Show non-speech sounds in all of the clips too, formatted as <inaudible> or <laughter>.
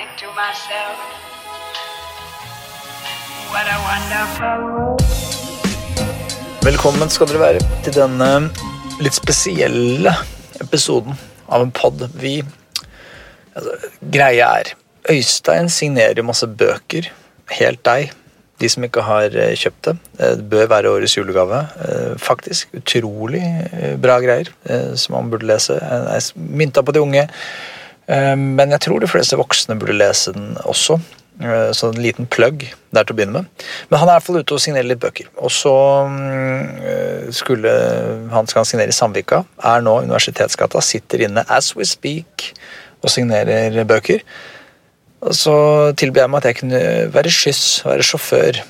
think to myself, what a wonderful. Velkommen skal dere være til denne litt spesielle episoden av en pod. Vi altså, Greia er Øystein signerer masse bøker. Helt deg. De som ikke har eh, kjøpt det. Eh, Det bør være årets julegave. Eh, Faktisk. Utrolig bra greier som man burde lese. Jeg mynta på de unge. Eh, Men jeg tror de fleste voksne burde lese den også. Eh, Så en liten plugg der til å begynne med. Men han er i hvert fall ute og signerer litt bøker. Og så mm, eh, skulle han skal signere i Sandvika. Er nå Universitetsgata. Sitter inne as we speak og signerer bøker. Og så tilbød jeg meg at jeg kunne være skyss, være sjåfør.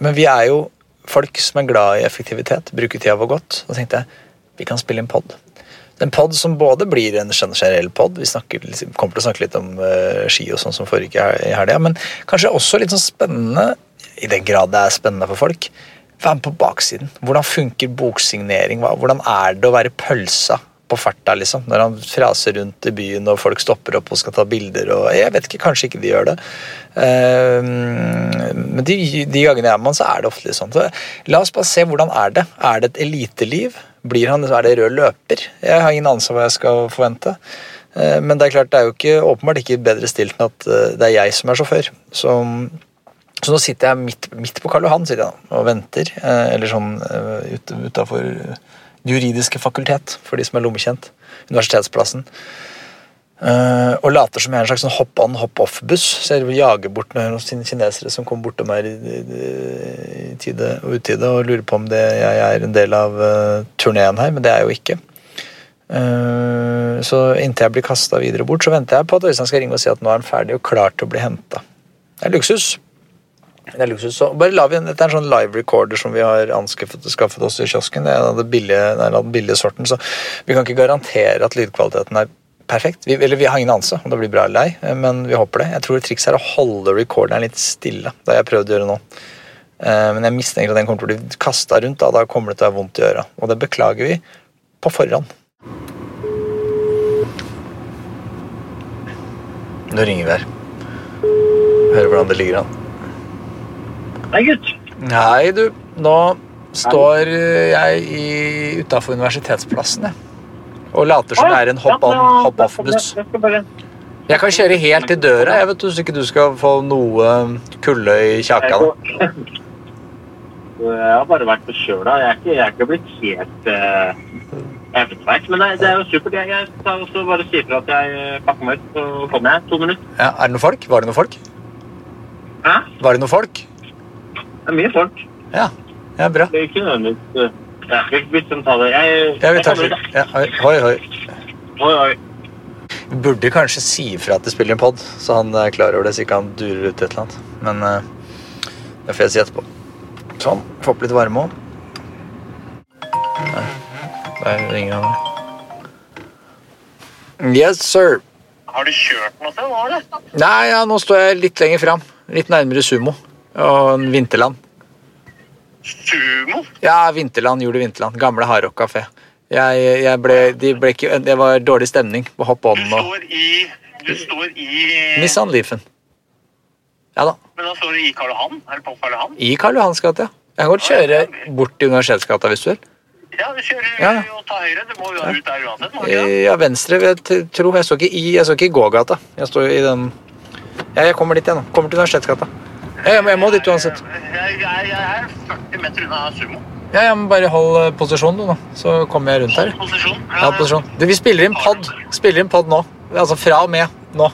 Men vi er jo folk som er glad i effektivitet, bruker tida vår godt. Og tenkte jeg vi kan spille en pod. En pod som både blir en generell pod, vi snakker, kommer til å snakke litt om uh, ski og sånn som forrige helga, men kanskje også litt sånn spennende, i den grad det er spennende for folk, være med på baksiden. Hvordan funker boksignering? Hvordan er det å være pølsa på farta, liksom? Når han fraser rundt i byen og folk stopper opp og skal ta bilder og Jeg vet ikke, kanskje ikke de gjør det. Eh, men de, de gangene jeg er med han, så er det ofte litt sånn. Så la oss bare se hvordan er det. Er det et eliteliv? Blir han, Er det rød løper? Jeg har ingen anelse hva jeg skal forvente. Eh, Men det er klart, det er jo ikke, åpenbart ikke bedre stilt enn at eh, det er jeg som er sjåfør. Så, så nå sitter jeg midt, midt på Karl Johan sitter jeg da, og venter. eh, Eller sånn eh, ut, utafor juridiske fakultet, for de som er lommekjent. Universitetsplassen. Uh, og later som jeg er en slags sånn hopp-on, hopp-off-buss. Så jeg jager bort noen kinesere som kommer bortom her i, i, i tide og utide og lurer på om det, jeg er en del av uh, turneen her, men det er jeg jo ikke. Uh, så inntil jeg blir kasta videre bort, så venter jeg på at Øystein skal ringe og si at nå er han ferdig og klar til å bli henta. Det er luksus. Det er luksus. Så bare la vi, dette er en sånn live recorder som vi har anskaffet skaffet oss i kiosken. Det er det billige, den billige sorten, så vi kan ikke garantere at lydkvaliteten er perfekt. Vi, eller vi har ingen anelse om det blir bra eller ei, men vi håper det. Jeg tror trikset er å holde recorderen litt stille. Det har jeg prøvd å gjøre nå. Eh, Men jeg mistenker at den kommer til å bli kasta rundt. Da, da kommer det til å være vondt i øra. Og det beklager vi på forhånd. Nå ringer vi her. Hører hvordan det ligger an. Nei, gutt. Nei, du. Nå står jeg utafor Universitetsplassen, jeg. Og later som det er en hopp-off-buss. Jeg Jeg kan kjøre helt til døra, jeg vet du, så ikke du skal få noe kulde i kjakan. <laughs> Jeg har bare vært forkjøla. Jeg, er ikke- jeg er ikke blitt helt uh, evneveis. Men det, det er jo supert. Jeg, jeg tar også bare sier fra at jeg eh, pakker meg ut, så kommer jeg. To minutter. Ja, er det noen folk? Var det noen folk? Hæ? Var det noen folk? Det er mye folk. Ja, ja bra. Det er ikke nødvendigvis uh, ja, vi, vi kan ta det. Jeg, Ja, vi jeg tar kommer ut, ja, Hoi, hoi. hoi. da. Oi, oi. Vi burde kanskje si ifra at det spiller en pod, så han er klar over det, så ikke han durer ut et eller annet. Men uh, det får jeg si etterpå. Sånn. Få opp litt varme òg. Der ringer han. Yes, sir. Har du kjørt noe sted? Hva var det? Nei, ja, nå står jeg litt lenger fram. Litt nærmere Sumo. Og en Vinterland. Sumo? Ja, Vinterland, Jul i Vinterland. Gamle Hardrock kafé. Jeg, jeg ble, de ble ikke, det var dårlig stemning på Hopp om. Du står i Du står i Nissan Leafen. Ja da. Men da står du i Karl Johan? Er det på Karl Johan? I Karl Johans gate, ja. Jeg kan godt kjøre bort til Universitetsgata hvis du vil. Ja, du kjører Ja. og tar høyre. Du må jo ut der uansett, må? Ja, venstre, jeg tror. Jeg så ikke i, jeg så ikke i gågata. Jeg står i den Ja, jeg kommer dit, igjen nå. Kommer til Universitetsgata. Ja, må, jeg må dit uansett. Jeg, jeg, jeg er 40 meter unna sumo. Ja, jeg men Bare hold eh, posisjon, du, nå. Så kommer jeg rundt her. Posisjon. Ja, posisjon. Du, vi spiller inn pod. Spiller inn pod nå. Altså fra og med nå.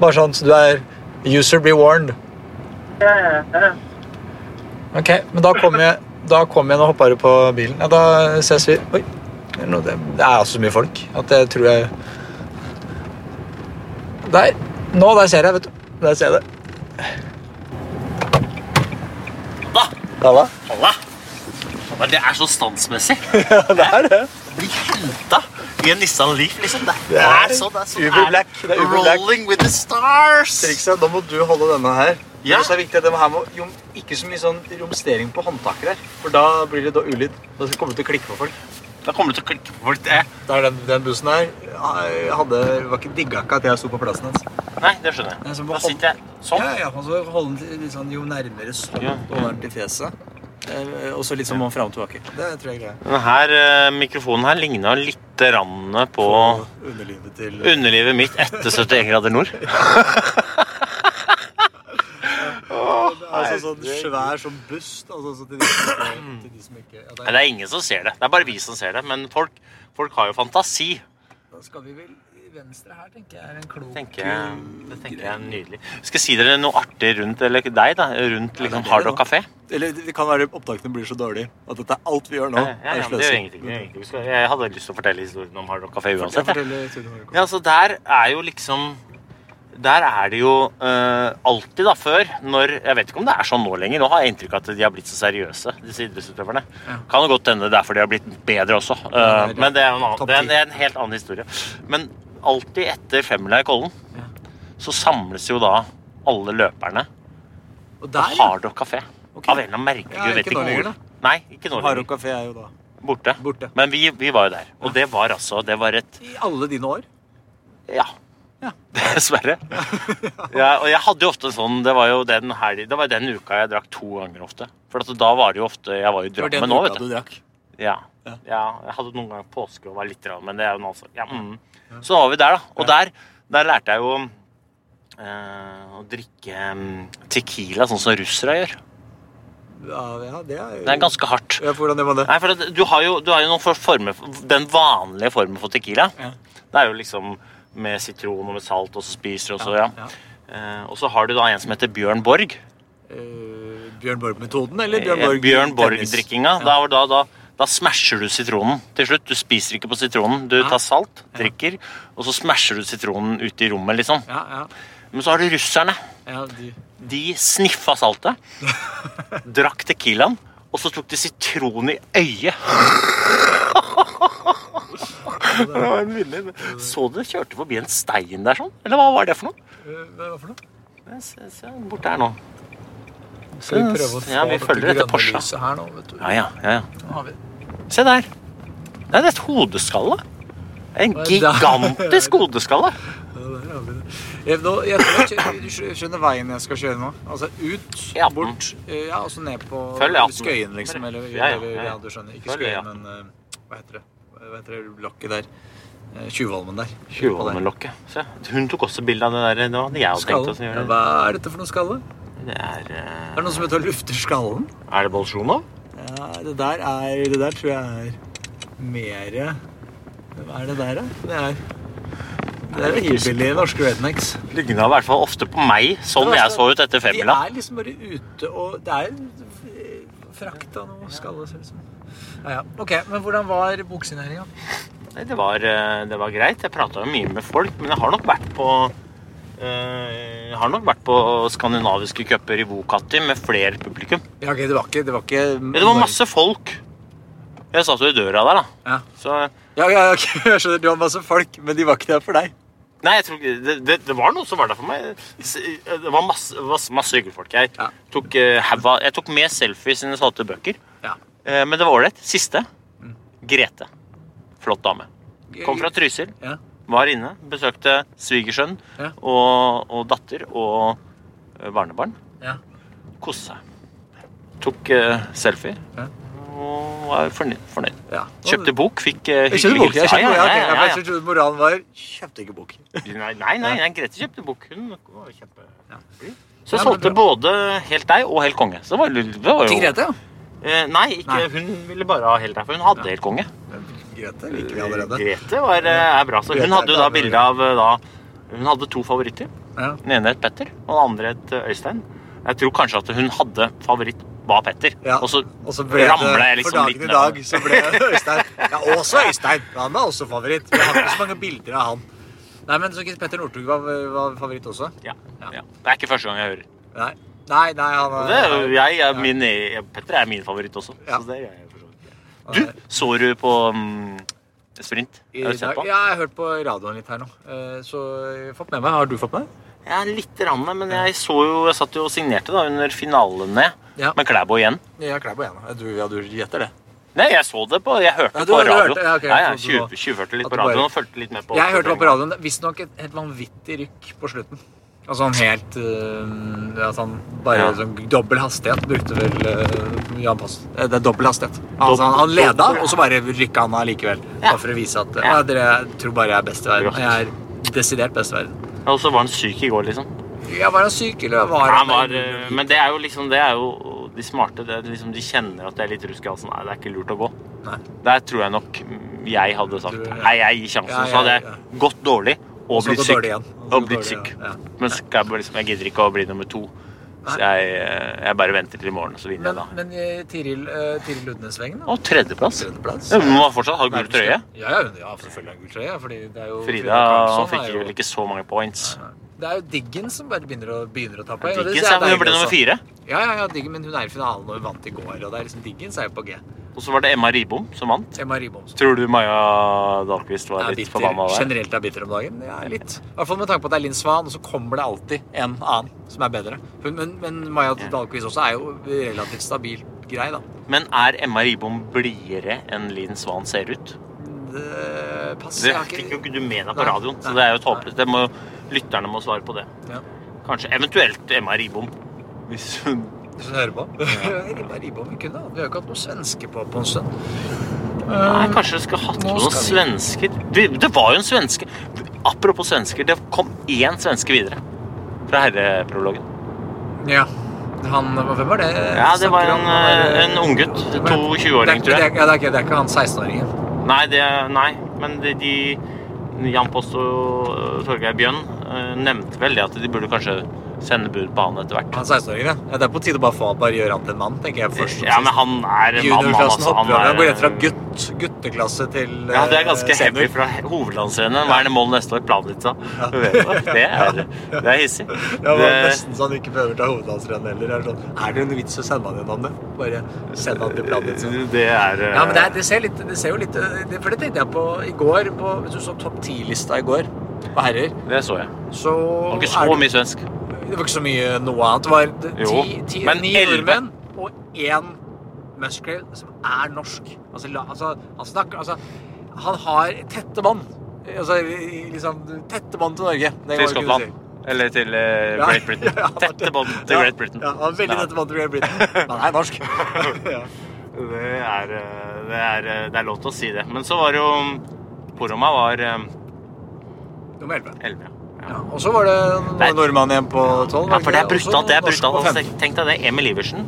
Bare sånn så du er User be warned. Ja, ja, ja. Ok, men da kommer jeg Da kommer jeg og hopper på bilen. Ja, da ses vi. Oi. Det er altså så mye folk at jeg tror jeg Der. Nå, der ser jeg, vet du. Der ser jeg det. Halla. Halla, Det er så standsmessig. <laughs> Ja, det er det. Bli henta i en Nissan Leaf, liksom. Det, Det er sånn. Det er sånn. Uber Black, det er Uber Black. Rolling with the stars. Trikset, da må du holde denne her. Ja. Det er viktig, at det her må jo ikke så mye sånn romstering på håndtaket her. For da blir det da ulyd. Da kommer det til å klikke for folk. Da kommer du til å klikke på folk. Det. Er den, den bussen her jeg hadde, var ikke digga ikke at jeg sto på plassen hans. Nei, det skjønner jeg. må Da sitter jeg sånn. Ja, ja, så holde den litt sånn, jo nærmere sånn Ja. og den til fjeset. Eh, Og så litt sånn fram og tilbake. Det tror jeg er. Denne her, eh, mikrofonen her ligna litt rann på underlivet til underlivet mitt etter 71 grader nord. <laughs> Altså sånn svær som bust. Altså, så til, de som ikke, <clears throat> til de som ikke ja, Nei, det er ingen som ser det. Det er bare vi som ser det. Men folk, folk har jo fantasi. Da skal vi vel i venstre her, tenker jeg er en klok tenker jeg, det tenker jeg er nydelig. Skal jeg si dere noe artig rundt eller deg da, rundt liksom Hard. Rock Café? Eller det kan være opptakene blir så dårlige at dette er alt vi gjør nå. Ja, ja, ja, det gjør ingenting. Det Jeg hadde lyst til å fortelle historien om Hard Rock Café uansett. Ja, så der er jo liksom Der er det jo uh, alltid, da, før når Jeg vet ikke om det er sånn nå lenger. Nå har jeg inntrykk av at de har blitt så seriøse, disse idrettsutøverne. Kan jo godt hende det er fordi de har blitt bedre også. uh, Ja, det men det er, en annen, det, er, det er en helt annen historie. Men alltid etter femmila i Kollen så samles jo da alle løperne Og på der, ja. Hard Kafé. Okay. Av en eller annen merkelig Ja, Du vet ikke hvor. Nei, ikke nå Hard lenger. Rock kafé er jo da Borte. borte. Men vi, vi var jo der. Og det var altså Det var et I alle dine år. Ja. Ja. <laughs> Dessverre. Ja, og jeg hadde jo ofte sånn Det var jo den, helg, det var den uka jeg drakk to ganger ofte. For at da var det jo ofte Jeg var jo den Drammen nå, uka vet du. drakk. Ja. Ja. ja. Jeg hadde noen ganger påske og var litt rann, men det er jo noe sånt. Ja, mm. Så var vi der, da. Og der, der lærte jeg jo eh, å drikke mm, tequila, sånn som russere gjør. Ja, ja, det er Det er ganske hardt. ja, Hvordan gjør man det? Nei, for du har jo, du har jo noen former Den vanlige formen for tequila. Ja. Det er jo liksom med sitron og med salt, og så spiser du også, ja. ja. Uh, og så har du da en som heter Bjørn Borg. Uh, Bjørn Borg-metoden, eller Bjørn Eh, Borg Bjørn? Borg-drikkinga. Da, da, da, da smasher du sitronen til slutt. Du spiser ikke på sitronen. Du tar salt, drikker, og så smasher du sitronen ut i rommet, liksom. Ja, ja. Men så har du russerne. ja de. De sniffa saltet, <laughs> drakk tequilaen, og så tok de sitron i øyet. <laughs> <laughs> Det var en villig- Så du kjørte forbi en stein der sånn? Eller hva var det for noe? Eh, Hva for noe? Se, se bort der nå. Skal vi prøve å få Ja, vi følger dette grønne Porsche. lyset her nå, vet du. Ja, ja, ja, ja. Se der. Det er et hodeskalle. En gigantisk hodeskalle. Jeg, nå, jeg skjønner veien jeg skal kjøre nå. Altså ut, E18. bort, eh, ja, og så ned på Skøyen, liksom. Eller, Ja, ja, eller ja, ja. ja, du skjønner. Ikke Skøyen, men eh, hva heter det? Hva heter det lokket der? Eh, Tjuvholmen der. Tjuvholmenlokket. Se, hun tok også bilde av det der. Det hadde jeg også tenkt å gjøre. hva er dette for noe skalle? Det er uh... Er det noen som heter lufter skallen? Er det Bolsjunov? Ja, det der er Det der tror jeg er mere Hva er det der, da? Det er det er hillbilly norske rednecks. Ligna i hvert fall ofte på meg, sånn jeg så ut etter De femmila. er liksom bare ute og Det er frakt av noe skalle, ser det ut som. Ja, ja. Ok, men hvordan var boksigneringa? Nei, Det var, eh, det var greit. Jeg prata mye med folk, men jeg har nok vært på eh, Jeg har nok vært på skandinaviske cuper i Vokati med flere publikum. Ja, ok, det var ikke Det var, ikke det var masse folk. Jeg satt jo i døra der, da. Ja. Så Ja, ja, ok, <laughs> jeg skjønner. Du har masse folk, men de var ikke der for deg. Nei, jeg tror ikke det, det, det var noe som var der for meg. Det var masse, masse, masse hyggelige folk. Jeg, Ja. tok, eh, jeg tok med selfies sine salte bøker. Eh, Men det var ålreit. Siste. Grete. Flott dame. Kom fra Trysil. Var inne. Besøkte svigersønn og, og datter og eh, barnebarn. Ja. Koste seg. Tok uh, selfie. Og var fornøyd. fornøyd. Kjøpte bok. Fikk kjøpte hyggelig bok. Jeg kjøpte, ja, Ja, ja, Jeg trodde moralen var Kjøpte ikke bok. Nei, nei, nei, Grete kjøpte bok. Hun var kjempe... Så jeg solgte både helt deg og helt konge. Så det var, det var jo Til Grete, ja. Eh, nei, ikke, Nei. hun ville bare ha helt deg, for hun hadde helt konge. Grete liker vi allerede. Grete var, eh, er bra. Så Grete hun er hadde jo da bra. bilde av eh, da Hun hadde to favoritter. Ja. Den ene het Petter, og den andre het eh, Øystein. Jeg tror kanskje at hun hadde favoritt var Petter. Ja. Og så, Og så ble ramla jeg liksom for dagen litt i ned. dag, så ble Øystein Ja, også Øystein. Han er også favoritt. Vi har ikke så mange bilder av han. Nei, men så Petter Northug var, var favoritt også? Ja, ja. Det er ikke første gang jeg hører. Nei. Nei, nei, han er, Det er, jeg, er min, Petter er min favoritt også. Ja. Så det er jeg for så vidt. Du, så du på um, Sprint? I Har du sett på? ja, jeg har hørt på radioen litt her nå. Eh, Så jeg har fått med meg. Har du fått med deg? Ja, litt rann, men jeg så jo Jeg satt jo og signerte da under finalene Ja. med Klæbo igjen. Ja, Klæbo igjen. Du, ja, du gjetter det. Nei, jeg så det på Jeg hørte Ja, du- på radio. hørte- ja, okay, ja, jeg du 20 20-hørte litt på radioen og fulgte litt med på Jeg hørte på radioen. Visstnok et helt vanvittig rykk på slutten. Altså sånn helt uh, ja, sånn, Bare Ja. sånn dobbel hastighet brukte vel uh, Jan Pass. Eh, Det er dobbel hastighet. Altså, han, han leda, og så bare rykka han av likevel. Ja. Bare for å vise at Ja. ja. dere tror bare jeg er best i verden. Og jeg er desidert best i verden. Og så var han syk i går, liksom. Ja, var han syk, eller var Han han var, men det er jo liksom Det er jo de smarte. Det er liksom, de kjenner at det er litt rusk i halsen. Nei, det er ikke lurt å gå. Nei. Der tror jeg nok jeg hadde sagt Nei, jeg gir sjansen. Ja, Så hadde jeg gått dårlig og blitt syk. Og blitt syk. ja. Men liksom, jeg gidder ikke å bli nummer to. Så jeg, eh, jeg bare venter til i morgen, så vinner Men, jeg da. men Tiril, uh, Tiril Ludnesvegen, da? Og tredjeplass. Tredjeplass. Ja, Hun må fortsatt ha gul trøye. Ja, ja, selvfølgelig har hun gul trøye. Fordi det er jo Frida Karlsson fikk er jo- vel ikke så mange points. Det er jo Diggen som bare begynner å, begynner å ta poeng. og det Dickens, ja, jeg er hun ble nummer fire. Ja, ja, ja, Diggen, men hun er i finalen og hun vant i går. Og det er liksom Diggins er jo på G. Og så var det Emma Ribom som vant. Emma Ribom Tror du Maja Dahlqvist var litt forbanna der? Generelt er bitter om dagen. Ja, litt. I hvert fall med tanke på at det er Linn Svan, og så kommer det alltid en annen som er bedre. Men, men Maja Dahlqvist også er jo relativt stabil grei, da. Men er Emma Ribom blidere enn Linn Svan ser ut? Passer. Det jeg fikk jo ikke- du med deg på Nei, radioen, så det er jo et håpløst. Det må, lytterne må svare på det. Ja. Kanskje eventuelt Emma Ribom. Hvis hun Hvis hun hører på. <laughs> Emma Ribom vi kunne, da. Vi har jo ikke hatt noen svenske på på en stund. Nei, kanskje vi skulle hatt med noen svensker. Vi- Det var jo en svenske Apropos svensker, det kom én svenske videre fra herreprologen. Ja. Han, hvem var det? Ja, det var en, eh, en unggutt. Er- 22-åring, tror det er- jeg. Ja, det er ikke, det er ikke han 16-åringen. Nei, det, nei, men de, de Jan Post og Torgeir Bjønn eh, nevnte vel det at de burde kanskje sende bud på han etter hvert. Han 16-åringen, ja. ja. Det er på tide å bare få bare gjøre han til en mann, tenker jeg først. Ja, men han er en mann, han, altså. Han er, går rett fra er, gutt, gutteklasse til ja, det er ganske eh, senior. heavy fra hovedlandsrennet. Hva er det mål neste år? Planica? Du det. Er, <laughs> det er hissig. Ja, det Det- nesten så han ikke behøver ta hovedlandsrennet heller. Er, det sånn, er det en vits å sende han gjennom det? Bare send han til Planica. Det er eh, Ja, men det, er, det, ser litt, det ser jo litt For det tenkte jeg på i går. På, hvis du så topp 10-lista i går på herrer, det så jeg. så Det var ikke er så mye svensk. Det var ikke så mye noe annet. Det var ti, ti, ni nordmenn og én Musgrave som er norsk. Altså, altså, han snakker Altså, han har tette bånd. Altså, liksom Tette bånd til Norge. Det Til Skottland. Eller til uh, Great Britain. <laughs> ja, ja, Tette bånd til Ja, Great Britain. Ja, han veldig tette bånd til Great Britain. Men han er norsk. <laughs> ja. Det er, eh, det, er, eh, det er lov til å si det. Men så var jo Poroma var um, Nummer 11. 11. Ja. Og så var det en nordmann igjen på 12. Ja, for det er brutalt. Det er brutalt. Altså, tenk deg det. Emil Iversen.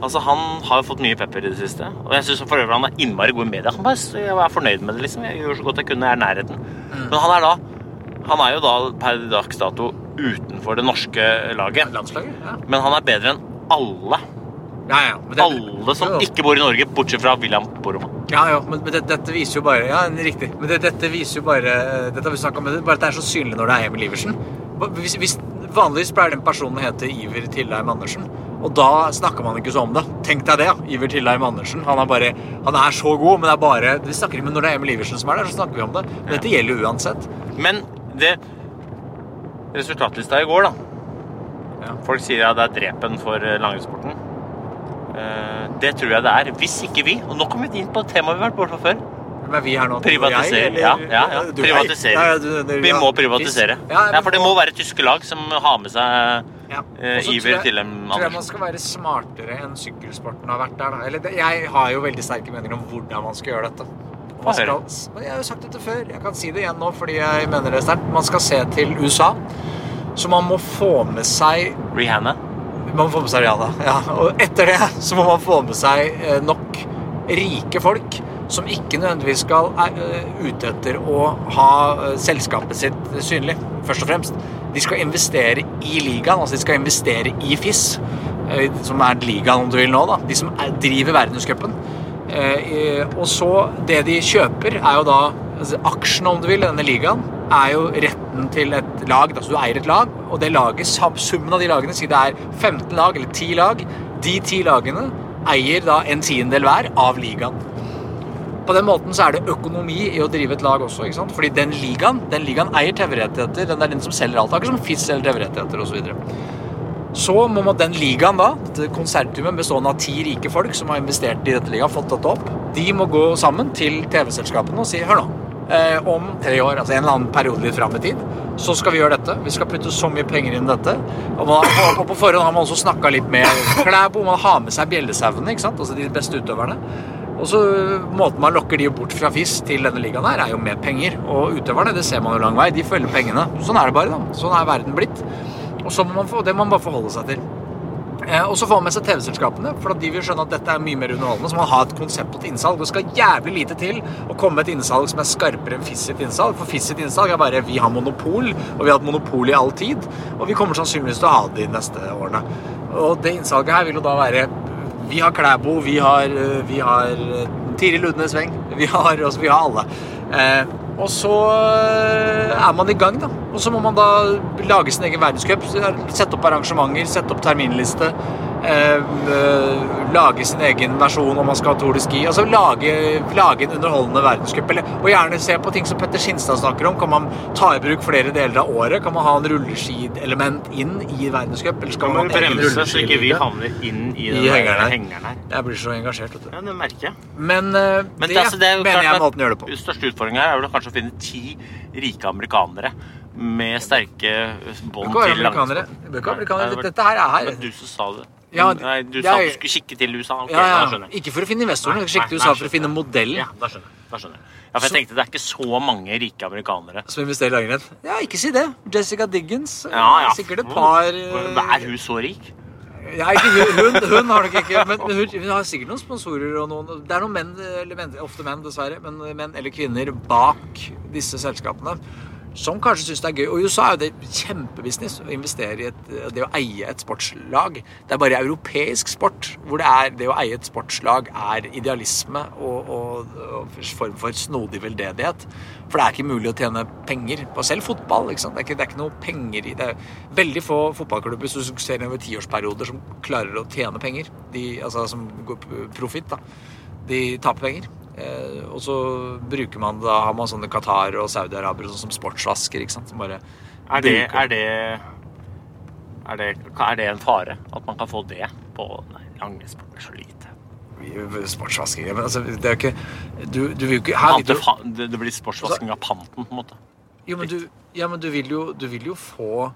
Altså, Han har jo fått mye pepper i det siste. Og jeg syns for øvrig han er innmari god i media. Han bare, jeg er fornøyd med det, liksom. Jeg gjorde så godt jeg kunne, jeg er nærheten. Mm. Men han er da Han er jo da per dags dato utenfor det norske laget. Landslaget? Ja. Men han er bedre enn alle. Ja, ja. Men det, Alle som Jo, ikke bor i Norge, bortsett fra William Boroma. Ja, ja, men, men det, dette viser jo bare Ja, riktig. Men det, dette viser jo bare Dette har vi snakket om, bare at det er så synlig når det er Emil Iversen. Hvis, hvis, vanligvis pleier den personen hete Iver Tillheim Andersen. Og da snakker man ikke så om det. Tenk deg det, ja. Iver Tillheim Andersen. Han er bare Han er så god, men det er bare Vi snakker ikke, men når det er Emil Iversen som er der, så snakker vi om det. Men dette gjelder jo uansett. Men det Resultatlista i går, da. Ja. Folk sier at det er drepen for eh, langrennssporten. Eh, Det tror jeg det er. Hvis ikke vi Og nå kommer vi inn på et tema vi har vært borte før. Men er vi her nå? Privatisere. Jeg, Ja, ja, ja. Privatisere. Vi må privatisere. Ja, for det må være tyske lag som har med seg Ja. eh, Iver til jeg- annen. tror jeg man skal være smartere enn sykkelsporten har vært der. Da. Eller jeg har jo veldig sterke meninger om hvordan man skal gjøre dette. Skal, men jeg har jo sagt dette før. Jeg kan si det igjen nå fordi jeg mener det sterkt. Man skal se til USA, Så man må få med seg Rihanna. Man må få med seg Rihanna. Ja. Og etter det så må man få med seg eh, nok rike folk som ikke nødvendigvis skal er eh, ute etter å ha eh, selskapet sitt synlig, først og fremst. De skal investere i ligaen, altså de skal investere i FIS, som er ligaen om du vil nå, da. De som er, driver verdenscupen. Og så, det de kjøper, er jo da altså, Aksjene, om du vil, i denne ligaen, er jo retten til et lag. Altså du eier et lag, og det laget, summen av de lagene, si det er 15 lag eller 10 lag, de 10 lagene eier da en tiendedel hver av ligaen. På den måten så er det økonomi i å drive et lag også. ikke sant? Fordi den ligaen den ligaen eier TV-rettigheter. Den er den som selger alt. Akkurat som FIS selger TV-rettigheter osv. Så må den ligaen, da, dette konsertumet bestående av ti rike folk som har investert i dette ligaen, fått dette opp, de må gå sammen til TV-selskapene og si hør nå. Eh, om tre år, altså en eller annen periode litt fram i tid, så skal vi gjøre dette. Vi skal putte så mye penger inn i dette. Og, man, og på forhånd har man også snakka litt med Klæbo. Man har med seg bjellesauene, altså de beste utøverne. Og så Måten man lokker de bort fra FIS til denne ligaen, her er jo med penger. Og utøverne det ser man jo lang vei. De følger pengene. Sånn er det bare. da. Sånn er verden blitt. Og så må man få, Det må man bare forholde seg til. Eh, og så får man med seg TV-selskapene, for de vil skjønne at dette er mye mer underholdende. Så man ha et konsept og et innsalg. Det skal jævlig lite til å komme med et innsalg som er skarpere enn FIS sitt innsalg. For FIS sitt innsalg er bare vi har monopol, og vi har hatt monopol i all tid. Og vi kommer sannsynligvis til å ha det de neste årene. Og det innsalget her vil jo da være Vi har Klæbo, vi har, eh, vi har eh, Tiril Ludnes Weng, vi har, altså, vi har alle. Eh, og så eh, er man i gang, da. Og så må man da lage sin egen verdenscup. Sette opp arrangementer, sette opp terminliste. Eh, lage sin egen versjon om man skal ha Tour de Ski. Altså lage, lage en underholdende verdenscup. Og gjerne se på ting som Petter Skinstad snakker om. Kan man ta i bruk flere deler av året? Kan man ha en rulleski-element inn i verdenscup? Eller skal man man ha bremse så ikke vi havner inn i I hengeren her. Jeg blir så engasjert, vet du. Ja, det merker jeg. Men, eh, Men det, altså, det er mener jeg måten å gjøre det på. Største utfordringen her er vel kanskje å finne ti rike amerikanere med sterke bånd Det til amerikanere. langrennssport. Det bør ikke være amerikanere. Det Dette her er her. Men du som sa det. Ja, Nei, du jeg- sa du skulle kikke til USA. Okay, Ja, da ja. skjønner jeg. Ikke for å finne investoren, men nei, USA for å finne modellen Ja, da skjønner jeg. Da skjønner jeg. Ja, for jeg Så- tenkte det er ikke så mange rike amerikanere. som investerer i langrenn. Ja, ikke si det. Jessica Diggins. eh, Ja, ja. Sikkert et par Er hun så rik? Ja, ikke hun, hun, hun har nok ikke Men hun, hun har sikkert noen sponsorer og noen Det er noen menn, eller menn, ofte menn dessverre, men menn eller kvinner bak disse selskapene som kanskje syns det er gøy. Og i USA er jo det kjempebusiness å investere i et, det å eie et sportslag. Det er bare europeisk sport hvor det, er, det å eie et sportslag er idealisme og, og, og form for snodig veldedighet. For det er ikke mulig å tjene penger på selv fotball. Ikke sant? Det, er ikke, det er ikke noe penger i det. er Veldig få fotballklubber som ser over tiårsperioder som klarer å tjene penger. De, altså som går profitt, da. De taper penger. Eh, og så bruker man da har man sånne Qatar og Saudi-Arabere sånn som sportsvasker. ikke sant? Som bare Er det, er det er det, er det en fare at man kan få det på Nei, langrennssport er så lite. Sportsvasking Men altså, det er jo ikke Du, du vil jo ikke her du, det, det blir sportsvasking av panten, på en måte. Jo, men du, ja, men du vil jo, du vil jo få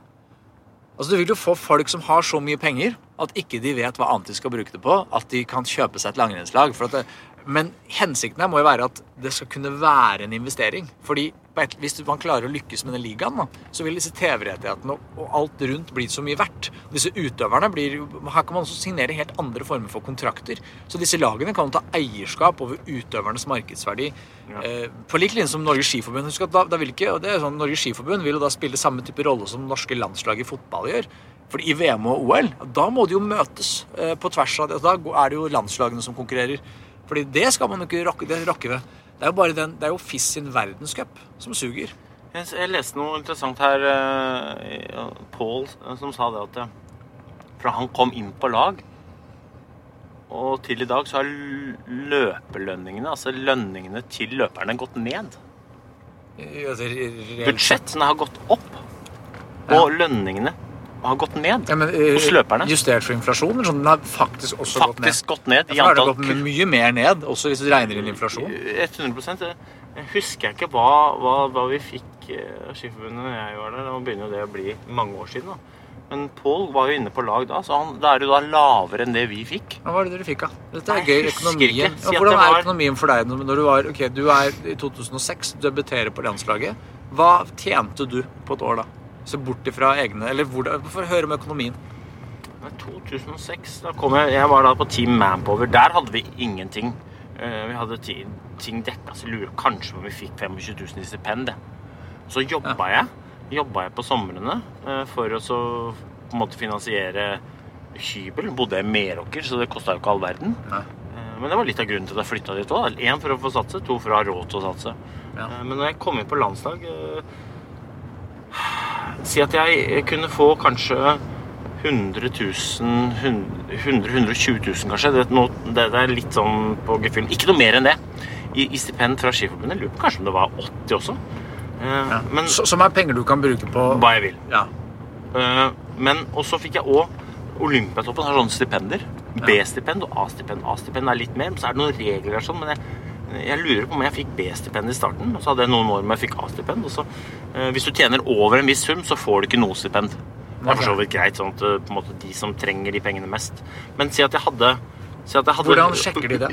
Altså, Du vil jo få folk som har så mye penger at ikke de vet hva annet de skal bruke det på, at de kan kjøpe seg et langrennslag. For at det, men hensikten her må jo være at det skal kunne være en investering. Fordi hvis man klarer å lykkes med den ligaen, da, så vil disse TV-rettighetene og, alt rundt bli så mye verdt. Disse utøverne blir Her kan man også signere helt andre former for kontrakter. Så disse lagene kan ta eierskap over utøvernes markedsverdi. Eh, på lik linje som Norges Skiforbund. Husk at da, da vil ikke, sånn, Norges Skiforbund vil jo da spille samme type rolle som norske landslag i fotball gjør. For i VM og OL, da må de jo møtes eh, på tvers av det. Da er det jo landslagene som konkurrerer. Fordi det skal man jo ikke rakke, det rokke ved. Det er jo bare den, det er jo FIS sin verdenscup som suger. Jeg, jeg leste noe interessant her. Uh, Paul eh, som sa det at eh, Fra han kom inn på lag, og til i dag så har løpelønningene, altså lønningene til løperne, gått ned. Ja, altså. Budsjettene har gått opp, og lønningene har gått ned. Ja, men, uh, hos løperne. Justert for inflasjon? Sånn, den har faktisk også gått ned. Faktisk gått ned i antall... har det gått mye mer ned, også hvis du regner inn inflasjon. 100 Jeg jeg husker ikke hva, hva, hva vi fikk eh, av Skiforbundet da jeg var der. Nå begynner jo det å bli mange år siden. da. Men Pål var jo inne på lag da, så han, da er jo da lavere enn det vi fikk. Hva var det dere fikk, da? Dette er gøy. Økonomien. Ja, hvordan er økonomien for deg når du var Ok, du er i 2006, debuterer på landslaget. Hva tjente du på et år da? Så bort ifra egne Eller hvordan, for å høre om økonomien. Nei, 2006, da kom jeg Jeg var da på Team Manpower. Der hadde vi ingenting. Eh, Vi hadde ting dekka, så jeg lurer kanskje om vi fikk 25 000 i stipend. Så jobba jeg Jobba jeg på somrene eh, for å så på en måte finansiere hybel. Bodde jeg i Meråker, så det kosta jo ikke all verden. Nei. Eh, Men det var litt av grunnen til at jeg flytta dit òg. Én for å få satse, to for å ha råd til å satse. Ja. Men når jeg kom inn på landslag Si at jeg kunne få kanskje 100 000 100 120 000 kanskje. Det, nå- det, det er litt sånn på gefühlen. Ikke noe mer enn det. I, i stipend fra Skiforbundet. Lurer på kanskje om det var 80 også. Eh, Men Så, som er penger du kan bruke på hva jeg vil. Ja. Uh, Men og så fikk jeg òg Olympiatoppen har sånne stipender. B-stipend og A-stipend. A-stipend er litt mer, men så er det noen regler der sånn. Men jeg, jeg lurer på om jeg fikk B-stipend i starten, og så hadde jeg noen år med jeg fikk A-stipend. Og så, eh, hvis du tjener over en viss sum, så får du ikke noe stipend. Det er for så vidt greit, sånn at eh, måte, de som trenger de pengene mest. Men si at jeg hadde, si at jeg hadde Hvordan sjekker de det?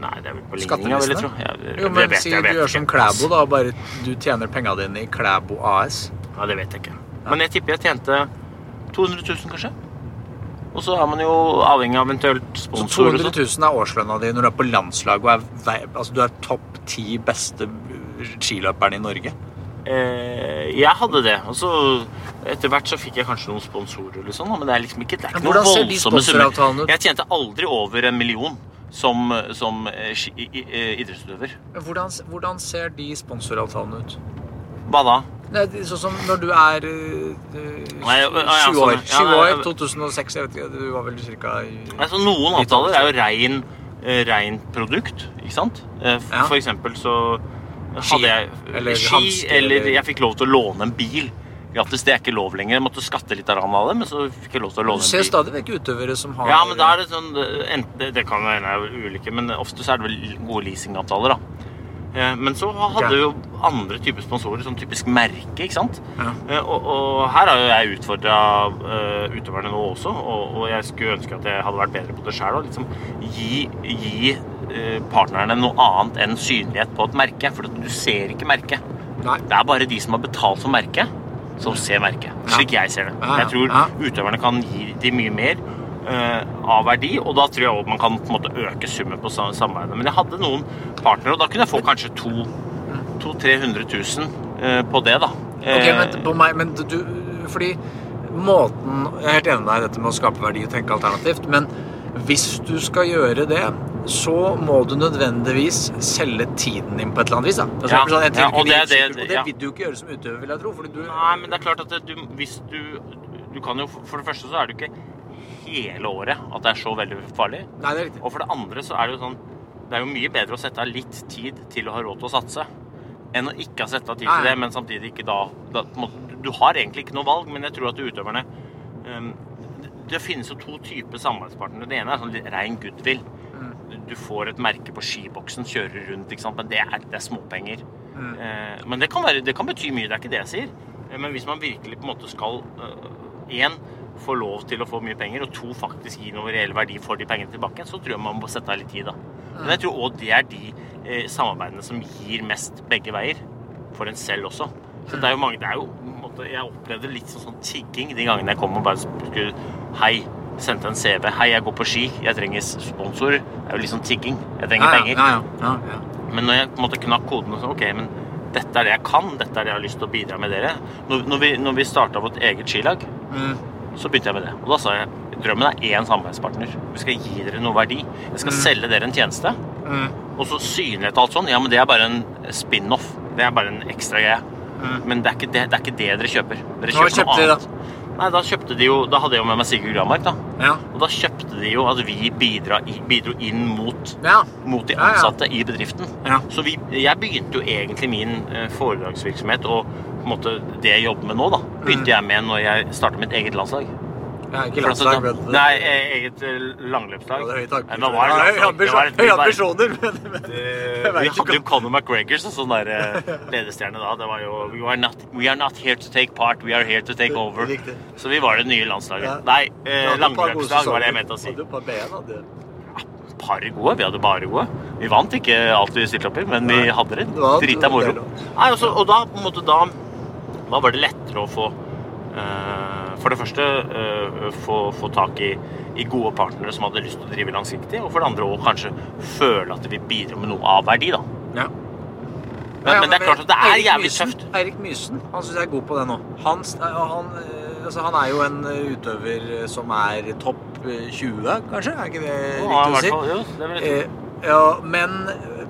Nei, det er vel på ligninga, vil jeg tro. Jeg, Jo, men vet si du gjør som Klæbo, da. Bare du tjener penga dine i Klæbo AS. Ja, det vet jeg ikke. Men jeg tipper jeg tjente 200 000, kanskje. Og så er man jo avhengig av eventuelt Så sponsor. og 200 sånn. 000 er årslønna di når du er på landslag og er, vei- altså, du er topp ti beste skiløperen i Norge. Eh, jeg hadde det. Og så etter hvert så fikk jeg kanskje noen sponsorer, eller sånn, men det er liksom ikke, det er ikke noen voldsomme summer. Jeg tjente aldri over en million som, som eh, eh, idrettsutøver. Hvordan, hvordan ser de sponsoravtalene ut? Hva da? Sånn som når du er Nei, ja, ja, 20 sånn, år. ja. 20 år, 2006, jeg vet ikke, du var vel cirka i Altså, noen avtaler er jo rein, eh, rein produkt, ikke sant? For, Ja. For eksempel så hadde jeg eller ski, hansker, eller jeg fikk lov til å låne en bil. Grattis, det er ikke lov lenger. Jeg måtte skatte litt av det, men så fikk jeg lov til å Du låne ser en bil. stadig vekk utøvere som har Ja, men da er det sånn eh, det, det kan være ulike, men ofte så er det vel gode leasingavtaler, da. Eh, Men så hadde vi jo andre typer sponsorer, sånn typisk merke, ikke sant? Ja. Eh, Og, og her har jo jeg utfordra utøverne nå også, og, og jeg skulle ønske at jeg hadde vært bedre på det sjøl. Liksom gi, gi uh, partnerne noe annet enn synlighet på et merke, for du ser ikke merket. Det er bare de som har betalt for merket, som ser merket. Slik jeg ser det. Jeg tror utøverne kan gi dem mye mer eh, av verdi, og da tror jeg også man kan på en måte øke summen på sam- samarbeidet. Men jeg hadde noen partnere, og da kunne jeg få kanskje 200 000-300 000 eh, på det, da. Ok, Eh, men på meg, men du, fordi måten, jeg er helt enig med deg i dette med å skape verdi og tenke alternativt, men hvis du skal gjøre det, så må du nødvendigvis selge tiden din på et eller annet vis. Da. Altså, Ja, sånn, ja, og det det- og det ja. vil du ikke gjøre som utøver, vil jeg tro. Fordi du, Nei, men det er klart at det, du, hvis du Du kan jo For det første så er du ikke hele året at det er så veldig farlig. Nei, det er riktig. Og for det andre så er det jo sånn Det er jo mye bedre å sette av litt tid til å ha råd til å satse enn å ikke ha sett av tid til det, men samtidig ikke da, da Du har egentlig ikke noe valg, men jeg tror at utøverne um, det, det finnes jo to typer samarbeidspartnere. Det ene er sånn litt rein goodwill. Du, du får et merke på skiboksen, kjører rundt, ikke sant? men det er, det er småpenger. Eh, men det kan, være, det kan bety mye, det er ikke det jeg sier. Eh, Men hvis man virkelig på en måte skal én få lov til å få mye penger, og to faktisk gi noe reell verdi for de pengene tilbake, så tror jeg man må sette av litt tid. da. Men jeg tror òg det er de eh, samarbeidene som gir mest begge veier. For en selv også. Så det er jo mange, det er jo, måte, Jeg opplevde litt sånn, sånn tigging de gangene jeg kom og bare skulle Hei, sendte en CV. Hei, jeg går på ski. Jeg trenger sponsor. Det er jo litt sånn tigging. Jeg trenger ja, penger. Ja, ja, ja, ja. Men når jeg på en måte knakk koden og sånn ok, men dette er det jeg kan, dette er det jeg har lyst til å bidra med dere. Når, når vi, når vi starta vårt eget skilag, Mm. Så begynte jeg med det. Og da sa jeg drømmen er én samarbeidspartner. Vi skal gi dere noe verdi. Jeg skal selge dere en tjeneste. Mm. Og så synlighet og alt sånn, ja, men det er bare en spin-off. Det er bare en ekstra greie. Men det er, ikke det, det er ikke det dere kjøper. Dere Mm. Kjøper noe annet. da? Nei, da kjøpte de jo Da hadde jeg jo med meg Sigurd Gramark, da. Ja. Og da kjøpte de jo at vi bidra, bidro inn mot ja. mot de Ja, ja. ansatte i bedriften. Ja. Så vi, jeg begynte jo egentlig min eh, foredragsvirksomhet og på en måte det jeg jobber med nå, da, begynte jeg med når jeg starta mitt eget landslag. Ja ikke altså, landslag, men nei, e- eget eh, langløpslag. Ja, det er høye Ja, ambisjoner, men, men det, Vi hadde jo Conor McGregor som sånn der eh, <laughs> ledestjerne da. Det var jo we are, not, we are not here to take part, we are here to take over. Riktig. Så vi var det nye landslaget. Ja. Nei, eh, langløpslag var det jeg mente å si. Hadde par ben, hadde. par gode. Vi hadde bare gode. Vi vant ikke alt vi stilte opp i, men vi hadde det drita moro. Nei, også, og da på en måte da Da var det lettere å få eh, For det første uh, få, få tak i, i gode partnere som hadde lyst til å drive langsiktig, og for det andre òg kanskje føle at vi bidrar med noe av verdi, da. Ja. Men, men det er klart at det er Erik jævlig Mysen- tøft. Eirik Mysen han syns jeg er god på det nå. Han, han, eh, altså, han er jo en eh, utøver som er topp eh, 20, kanskje? Er ikke det riktig å si? jo, det vil. Eh, ja, men,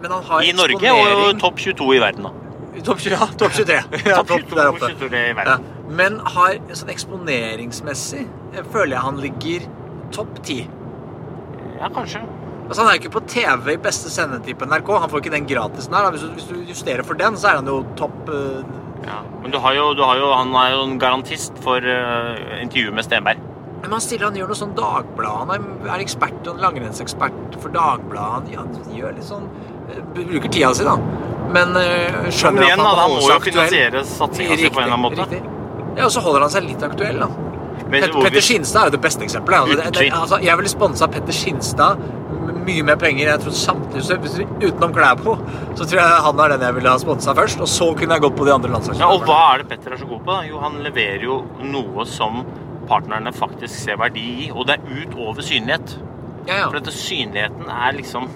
men han har I Norge og topp 22 i verden, da. Topp 20, ja, topp 23. <laughs> Ja, Topp topp der oppe. 22 i Ja. Men har sånn eksponeringsmessig eh, føler jeg han ligger topp 10. Ja, kanskje. Altså, han er jo ikke på TV i beste sendetid på NRK. Han får ikke den gratisen her. Hvis du, hvis du justerer for den, så er han jo topp uh... Ja. Men du har jo, du har jo, han er jo en garantist for uh, intervjuet med Stenberg. Men han stiller, han gjør noe sånn Dagblad. Han er, er ekspert, og langrennsekspert for Dagbladet. Han, ja, han gjør litt sånn Bruker tida si, da. Men eh, skjønner Men igjen, at han han må jo finansiere satsinga si på en eller annen måte. Riktig. Ja, og så holder han seg litt aktuell, da. Men Pet Petter Skinstad er jo det beste eksempelet. Altså, det, det, altså, jeg ville sponsa Petter Skinstad mye mer penger. Jeg tror samtidig, så Utenom Klæbo, så tror jeg han er den jeg ville ha sponsa først. Og så kunne jeg gått på de andre Ja, og hva er det Petter er så god på? da? Jo, han leverer jo noe som partnerne faktisk ser verdi i, og det er utover synlighet. Ja, ja. For dette synligheten er liksom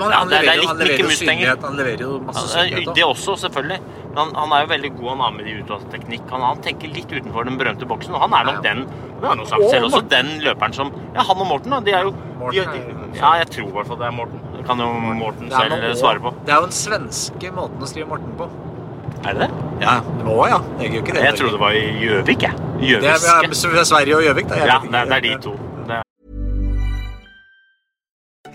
han, Ja, det er- det er leverer, jo- litt han leverer jo Mustanger. synlighet. Han leverer jo masse synlighet. Det også, selvfølgelig. Men han, han er jo veldig god. Han har med de teknikk. Han, han tenker litt utenfor den berømte boksen. Og han er nok Ja, ja. den det har han sagt selv også, den løperen som Ja, han og Morten, da. De er jo de, er de, Ja, jeg tror i hvert fall det er Morten. Det kan jo Morten er selv noe- svare på. Det er jo den svenske måten å skrive Morten på. Er det det? Ja, det ja. Jeg gjør ikke det. Jeg trodde det var i Gjøvik, jeg. det er, Gjøviske. det er Sverige og Gjøvik, da. Ja, det er, det er de to.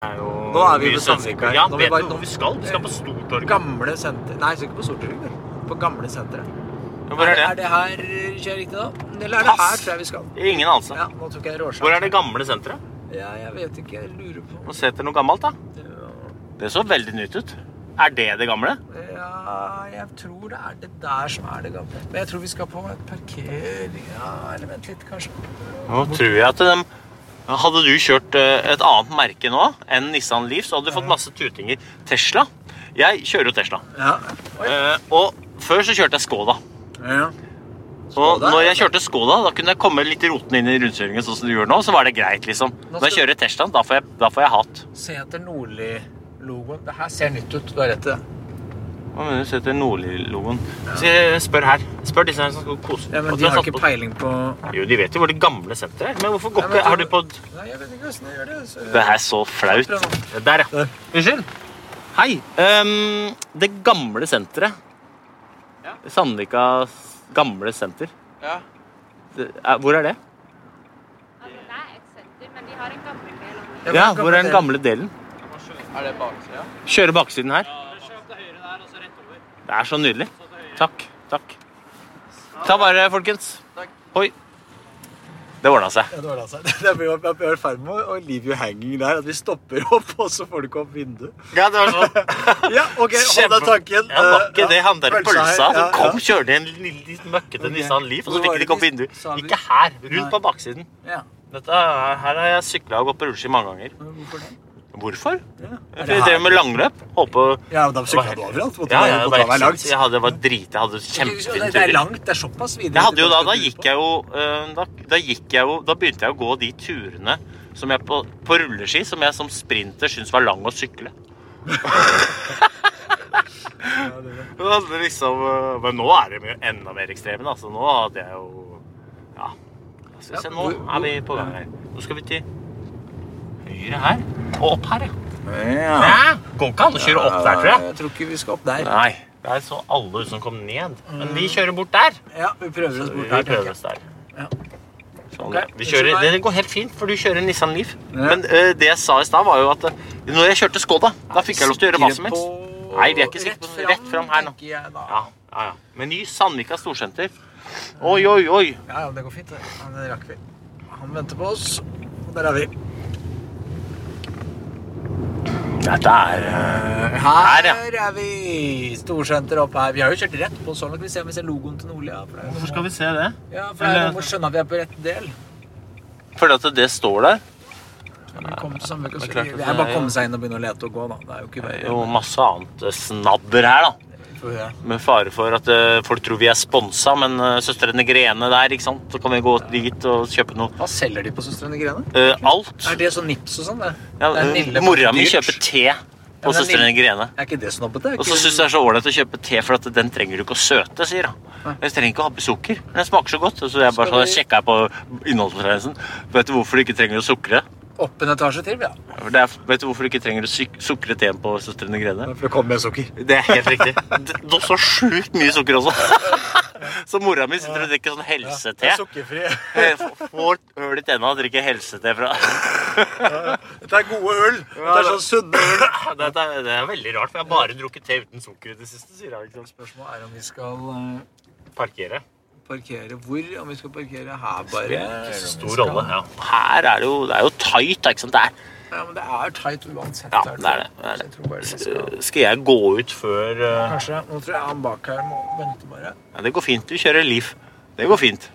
Er jo Nå er vi ved Sandvika. Ja, Nå vet du hvor vi skal? Vi skal på Stortorget. Gamle senter Nei, vi skal ikke på Stortorget. På gamle senteret. Ja, Hvor er Er det? det her, kjører riktig da? Eller er det her, tror jeg vi skal? Ingen anelse. Ja, nå tok jeg råsjansen. Hvor er det gamle senteret? Ja, jeg vet ikke, jeg lurer på. Nå ser etter noe gammelt, da. Ja. Det så veldig nytt ut. Er det det gamle? Ja, jeg tror det er det der som er det gamle. Men jeg tror vi skal på et parkering. Ja, eller vent litt, kanskje. Nå tror jeg at dem Hadde du kjørt eh, et annet merke nå enn Nissan Leaf, så hadde du fått masse tutinger. Tesla. Jeg kjører jo Tesla. Ja. Eh, og før så kjørte jeg Skoda. ja. Og når jeg kjørte Skoda, da kunne jeg komme litt rotende inn i rundkjøringen sånn som du gjør nå, så var det greit, liksom. Når jeg kjører Tesla, da får jeg, da får jeg hat. Se etter Nordli-logoen. Det her ser nytt ut. Du har rett i det. Hva mener du? setter etter Nordli-logoen. Så Spør her. Spør disse her som skal kose Ja, men de har ikke peiling på Jo, de vet jo hvor det gamle senteret er. Men hvorfor går ikke Har du på Nei, jeg vet ikke hvordan jeg gjør det. Så... Det er så flaut. Der, ja. Unnskyld. Hei. Um, det gamle senteret. Ja. Sandvikas gamle senter. Ja. Det er, hvor er det? Altså, det er et senter, men de har en gammel del. Ja, Ja, hvor er den gamle delen? Er det baksida? Kjøre baksiden her. Det er så nydelig. Takk. Takk. Ta vare, folkens. Oi. Det ordna seg. Ja, det ordna seg. <laughs> Det er vi er i ferd med å leave you hanging der. At vi stopper opp, <laughs> og så får du ikke opp vinduet. Ja, det var sånn. <laughs> Ja, ok, hold deg tanken. Ja, var ikke Eh, det han der pølsa som kom kjørte i en litt møkkete okay. Nissan Leaf, og så fikk de det ikke opp vinduet? Ikke her, rundt på baksiden. Ja. Dette, er- her har jeg sykla og gått på rulleski mange ganger. Hvorfor det? Hvorfor? Ja. For jeg drev med langløp. Håper Ja, da sykla du overalt. Måtte Ja, ja, det var langt. Jeg hadde, det var drit, jeg hadde kjempefine det er langt. Det er såpass videre. Jeg jo da, da gikk jeg jo øh, da, da gikk jeg jo Da begynte jeg å gå de turene som jeg på, på rulleski som jeg som sprinter syns var lang å sykle. <laughs> Det hadde liksom, øh, men nå er det jo enda mer ekstreme, Altså, nå hadde jeg jo Ja. Se, nå er vi på gang her. Nå skal vi til høyre her. Og opp her, ja. Ja, Går ikke an å kjøre opp der, tror jeg. Jeg tror ikke vi skal opp der. Nei. Det er så alle som kom ned. Men vi kjører bort der. Ja, vi prøver oss bort der. Vi prøver oss der. Ja. Sånn, okay. kjører, det går helt fint, for du kjører Nissan Leaf. Ja. Men øh, det jeg sa i stad, var jo at øh, når jeg kjørte Skoda, da fikk jeg lov til å gjøre hva som helst. Nei, vi er ikke sikre på rett fram her nå. Ja, ja. Meny Sandvika storsenter. Oi, oi, oi. Ja, ja, det går fint. det rakk vi. Han venter på oss. Og der er vi. Dette er uh, Her, ja. er vi. Storsenter opp her. Vi har jo kjørt rett på sånn at vi ser om vi ser logoen til Nordlia. Hvorfor skal vi se det? Ja, for Eller... Vi må skjønne at vi er på rett del. Fordi at det står der. Til det er bare å komme seg inn og begynne å lete og gå, da. Det er jo ikke er jo masse annet snadder her, da. Med fare for at uh, folk tror vi er sponsa, men uh, søstrene Grene der, ikke sant. Så kan vi gå dit og kjøpe noe. Hva selger de på Søstrene Grene? Uh, alt. Er det sånn nips og sånn? det? Ja, Det mora mi kjøper te på ja, Søstrene Grene. Er ikke det snobbete? Er Og så ikke- syns jeg det er så ålreit å kjøpe te, for at den trenger du ikke å søte, sier hun. Jeg trenger ikke å ha på sukker. men Den smaker så godt. Og så jeg bare sånn, sjekka på innholdsfortegnelsen. Vet du hvorfor du ikke trenger å sukre? Opp en etasje til, ja. Det er, vet du hvorfor du ikke trenger å sukre teen på Søstrene Grene? For det kommer med sukker. Det er helt riktig. Det det er så sjukt mye sukker også. Så mora mi sitter og drikker sånn helsete. sukkerfri. Jeg Får øl i tenna og drikker helsete fra Dette er gode øl. Dette er sånn sunne øl. <laughs> det, er, det er veldig rart, for jeg har bare drukket te uten sukker i det siste. sier jeg. Liksom. Spørsmålet er om vi skal eh, Parkere. Parkere hvor? Om vi skal parkere her, bare? Ikke så stor rolle. Ja. Her er det jo, det er jo tight. Ikke sant? Det er, Ja, men det er tight uansett. ja, det er det. det, er det. jeg bare skal... Skal jeg gå ut før uh, Kanskje. Nå tror jeg han bak her må vente bare. ja, Det går fint. Du kjører Leaf. Det går fint.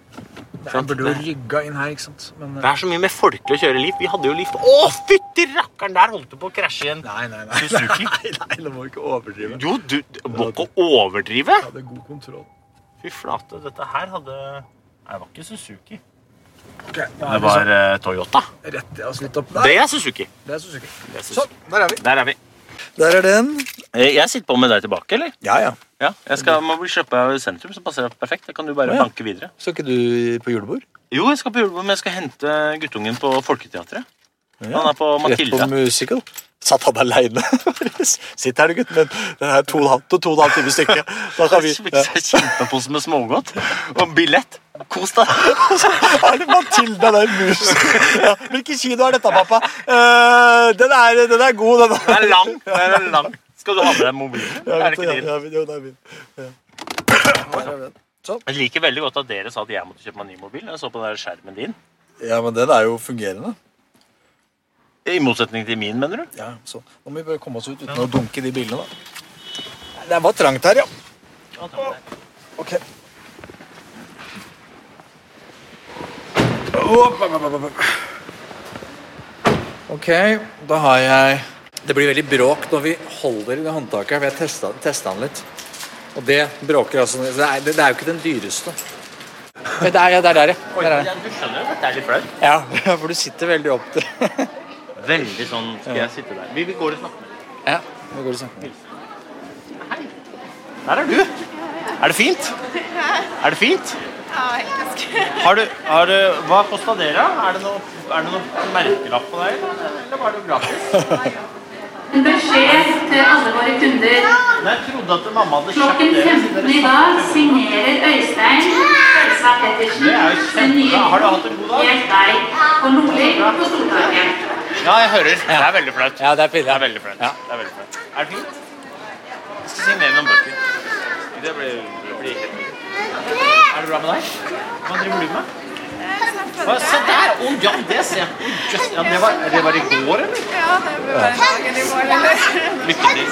Det burde jo rygga inn her, ikke sant? Men Det er så mye mer folkelig å kjøre Leaf. Vi hadde jo Leaf. Å, fytti rakkeren! Der holdt du på å krasje igjen. Nei, nei, nei. Suzuki. <laughs> Nei, nei, nå må vi ikke overdrive. Jo, du du må ikke overdrive. Jeg hadde god kontroll. Fy flate, dette her hadde Nei, det var ikke Suzuki. Okay, Det var liksom, Toyota. rett oss litt opp Det er Suzuki. Det er Suzuki. Det er Sånn, der er vi. Der er vi. Der er den. Eh, Jeg sitter på med deg tilbake, eller? Ja, ja. Ja. Jeg skal, må av sentrum, så passer det perfekt. Da kan du bare oh, ja. banke videre. Skal ikke du på julebord? Jo, jeg skal på julebord, men jeg skal hente guttungen på Folketeatret. Han er på Matilda. Rett på musical. Satt han aleine? <laughs> Sitt her, du, gutten min. Den er to og en halv to, to og en halv time stykket. Da kan vi <laughs> Fikk kjempepose med smågodt. Og billett. Kos deg. <laughs> Er det Matilda, den mus? Ja. Hvilken kino er dette, pappa? Uh, den, er, den er god, den. Den er lang. Den er lang. Skal du ha med deg mobilen? Ja, er det ikke ja, din? ja, jo, det er min. Ja. Der. Sånn. Jeg liker veldig godt at dere sa at jeg måtte kjøpe meg ny mobil. Jeg så på den der skjermen din. ja, men den er jo fungerende. I motsetning til min, mener du? Ja, så. Nå må vi bare komme oss ut uten å dunke de bilene, da. Det var trangt her, ja. Ok. Opp, opp, opp, opp. Ok, da har jeg Det blir veldig bråk når vi holder i det håndtaket. For jeg testa, testa den litt. Og det bråker altså Det er, det er jo ikke den dyreste. Men det er, ja, det er der, ja. Der er. Du skjønner jo at det er litt flaut. Ja, <laughs> for du sitter veldig opp til <laughs> Veldig sånn Skal jeg sitte der? Vi, vi går og snakker. Ja, nå går det Hei. Der er du. Er det fint? Er det fint? Ja. Har du, har du, hva kosta dere? Er det noe, er det noe merkelapp på deg, eller eller var det gratis? En beskjed til alle våre kunder. Men jeg trodde at mamma hadde Klokken kjøpt det. 15 i dag signerer Øystein Elsa Pettersen Det er jo nye. Har du hatt en god dag? Helt deg på Nordli på Stortorget. Ja, jeg hører. Det er veldig flaut. Ja, det er pinlig. Det er veldig flaut. Ja. Det er veldig flaut. Er det fint? Jeg skal signere noen bøker. Det blir, det blir helt fint. Er det bra med deg? Hva driver du med? Hva, Se der! Å ja, det ser jeg. Oh, just, Ja, det, var, det var i går, eller? Ja, det var dagen i går. eller? Lykke til.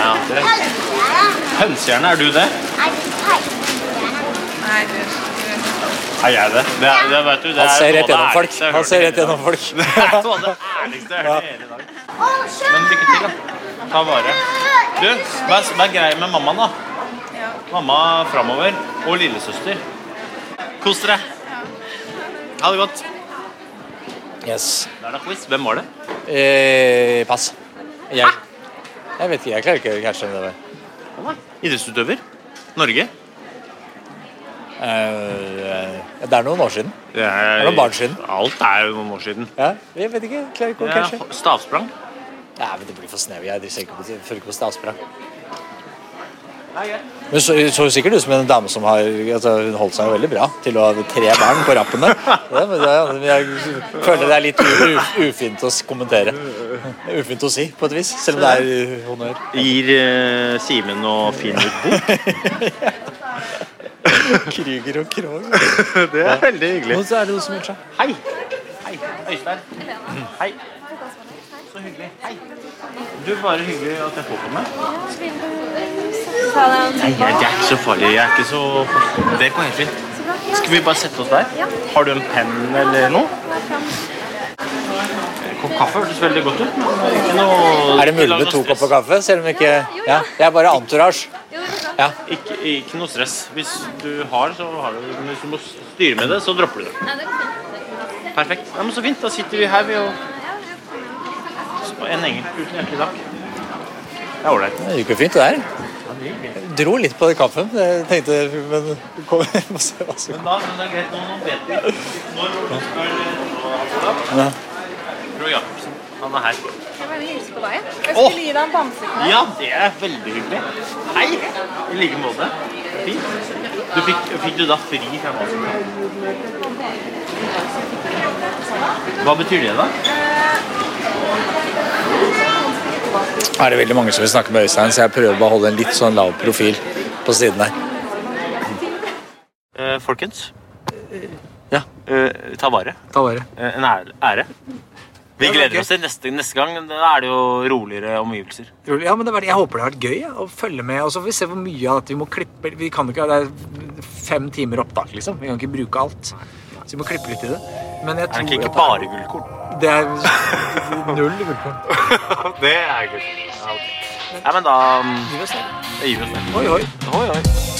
Ja, det. Hønsehjerne, er du det? Nei, du. Er jeg det? det, er, det vet du, det Han er ser rett gjennom folk. Han ser rett gjennom folk. Det er noe av det ærligste jeg har hørt i hele dag. Men lykke til, da. Ta vare. Du, vær, grei med mammaen, da. Mamma framover. Og lillesøster. Kos dere. Ha det godt. Yes. Da er det quiz. Hvem var det? Eh, pass. Jeg, jeg vet ikke, jeg klarer ikke å catche det der. Idrettsutøver? Norge? Eh, det er noen år siden. Det er, Det er noen barn siden. Alt er jo noen år siden. Ja, jeg vet ikke. jeg Klarer ikke å Ja, catche. stavsprang? Nei, men det blir for snevig. Jeg driver ikke på, følger ikke på stavsprang. Men så, så sikkert ut som en dame som har altså, Hun holdt seg veldig bra til å ha tre barn på rappen <laughs> jeg føler det er litt u, u, ufint å kommentere. Ufint å si, på et vis. Selv om det er uh, honnør. Gir uh, Simen og Finn ut bok? <laughs> <laughs> Krüger og Krog. <laughs> det er veldig hyggelig. Og så er det noe som gjør seg. Hei! Hei, Øystein. Hei. Så hyggelig. Hei. Du, bare hyggelig at jeg får komme. Nei, jeg, det er ikke så farlig. Jeg er ikke så Det går helt fint. Skal vi bare sette oss der? Har du en penn eller noe? Kopp kaffe hørtes veldig godt ut. men ikke noe Er det mulig med to kopper kaffe? Selv om ikke Ja, det er bare entourage. Ja. Ikke, ikke noe stress. Hvis du har, så har du. Men hvis du må styre med det, så dropper du det. Perfekt. Ja, men Så fint. Da sitter vi her, vi, og Så En engel tusen hjertelig takk. Det er ålreit. Det gikk jo fint, det der. Jeg dro litt på kaffen. Jeg tenkte Men kom, vi må se hva som Men da, men det er greit, nå, nå vet vi når du skal. Roy Jacobsen. Han er her. Jeg vil hilse på deg. Jeg skulle oh! gi deg en bamseknapp. Ja, det er veldig hyggelig. Hei! I like måte. Fint. Du fikk, fikk du da fri fra maten? Hva betyr det, da? er det veldig mange som vil snakke med Øystein, så jeg prøver bare å holde en litt sånn lav profil på siden her. Eh, folkens. Ja. Eh, ta vare. Ta vare. Eh, en ære. Vi Ja, er gleder oss til neste, neste gang. Da er det jo roligere omgivelser. Ja, men det var, Jeg håper det har vært gøy ja, å følge med. Og så får vi se hvor mye av dette vi må klippe. Vi kan ikke, Det er fem timer opptak, liksom. Vi kan ikke bruke alt. Så vi må klippe litt i det. Men jeg Er det ikke bare gullkorn? Det er <laughs> null gullkorn. <laughs> det er gullkorn. Ja, ok. ja, men da um, Gi det. oss det. Oi, oi. Oi, oi.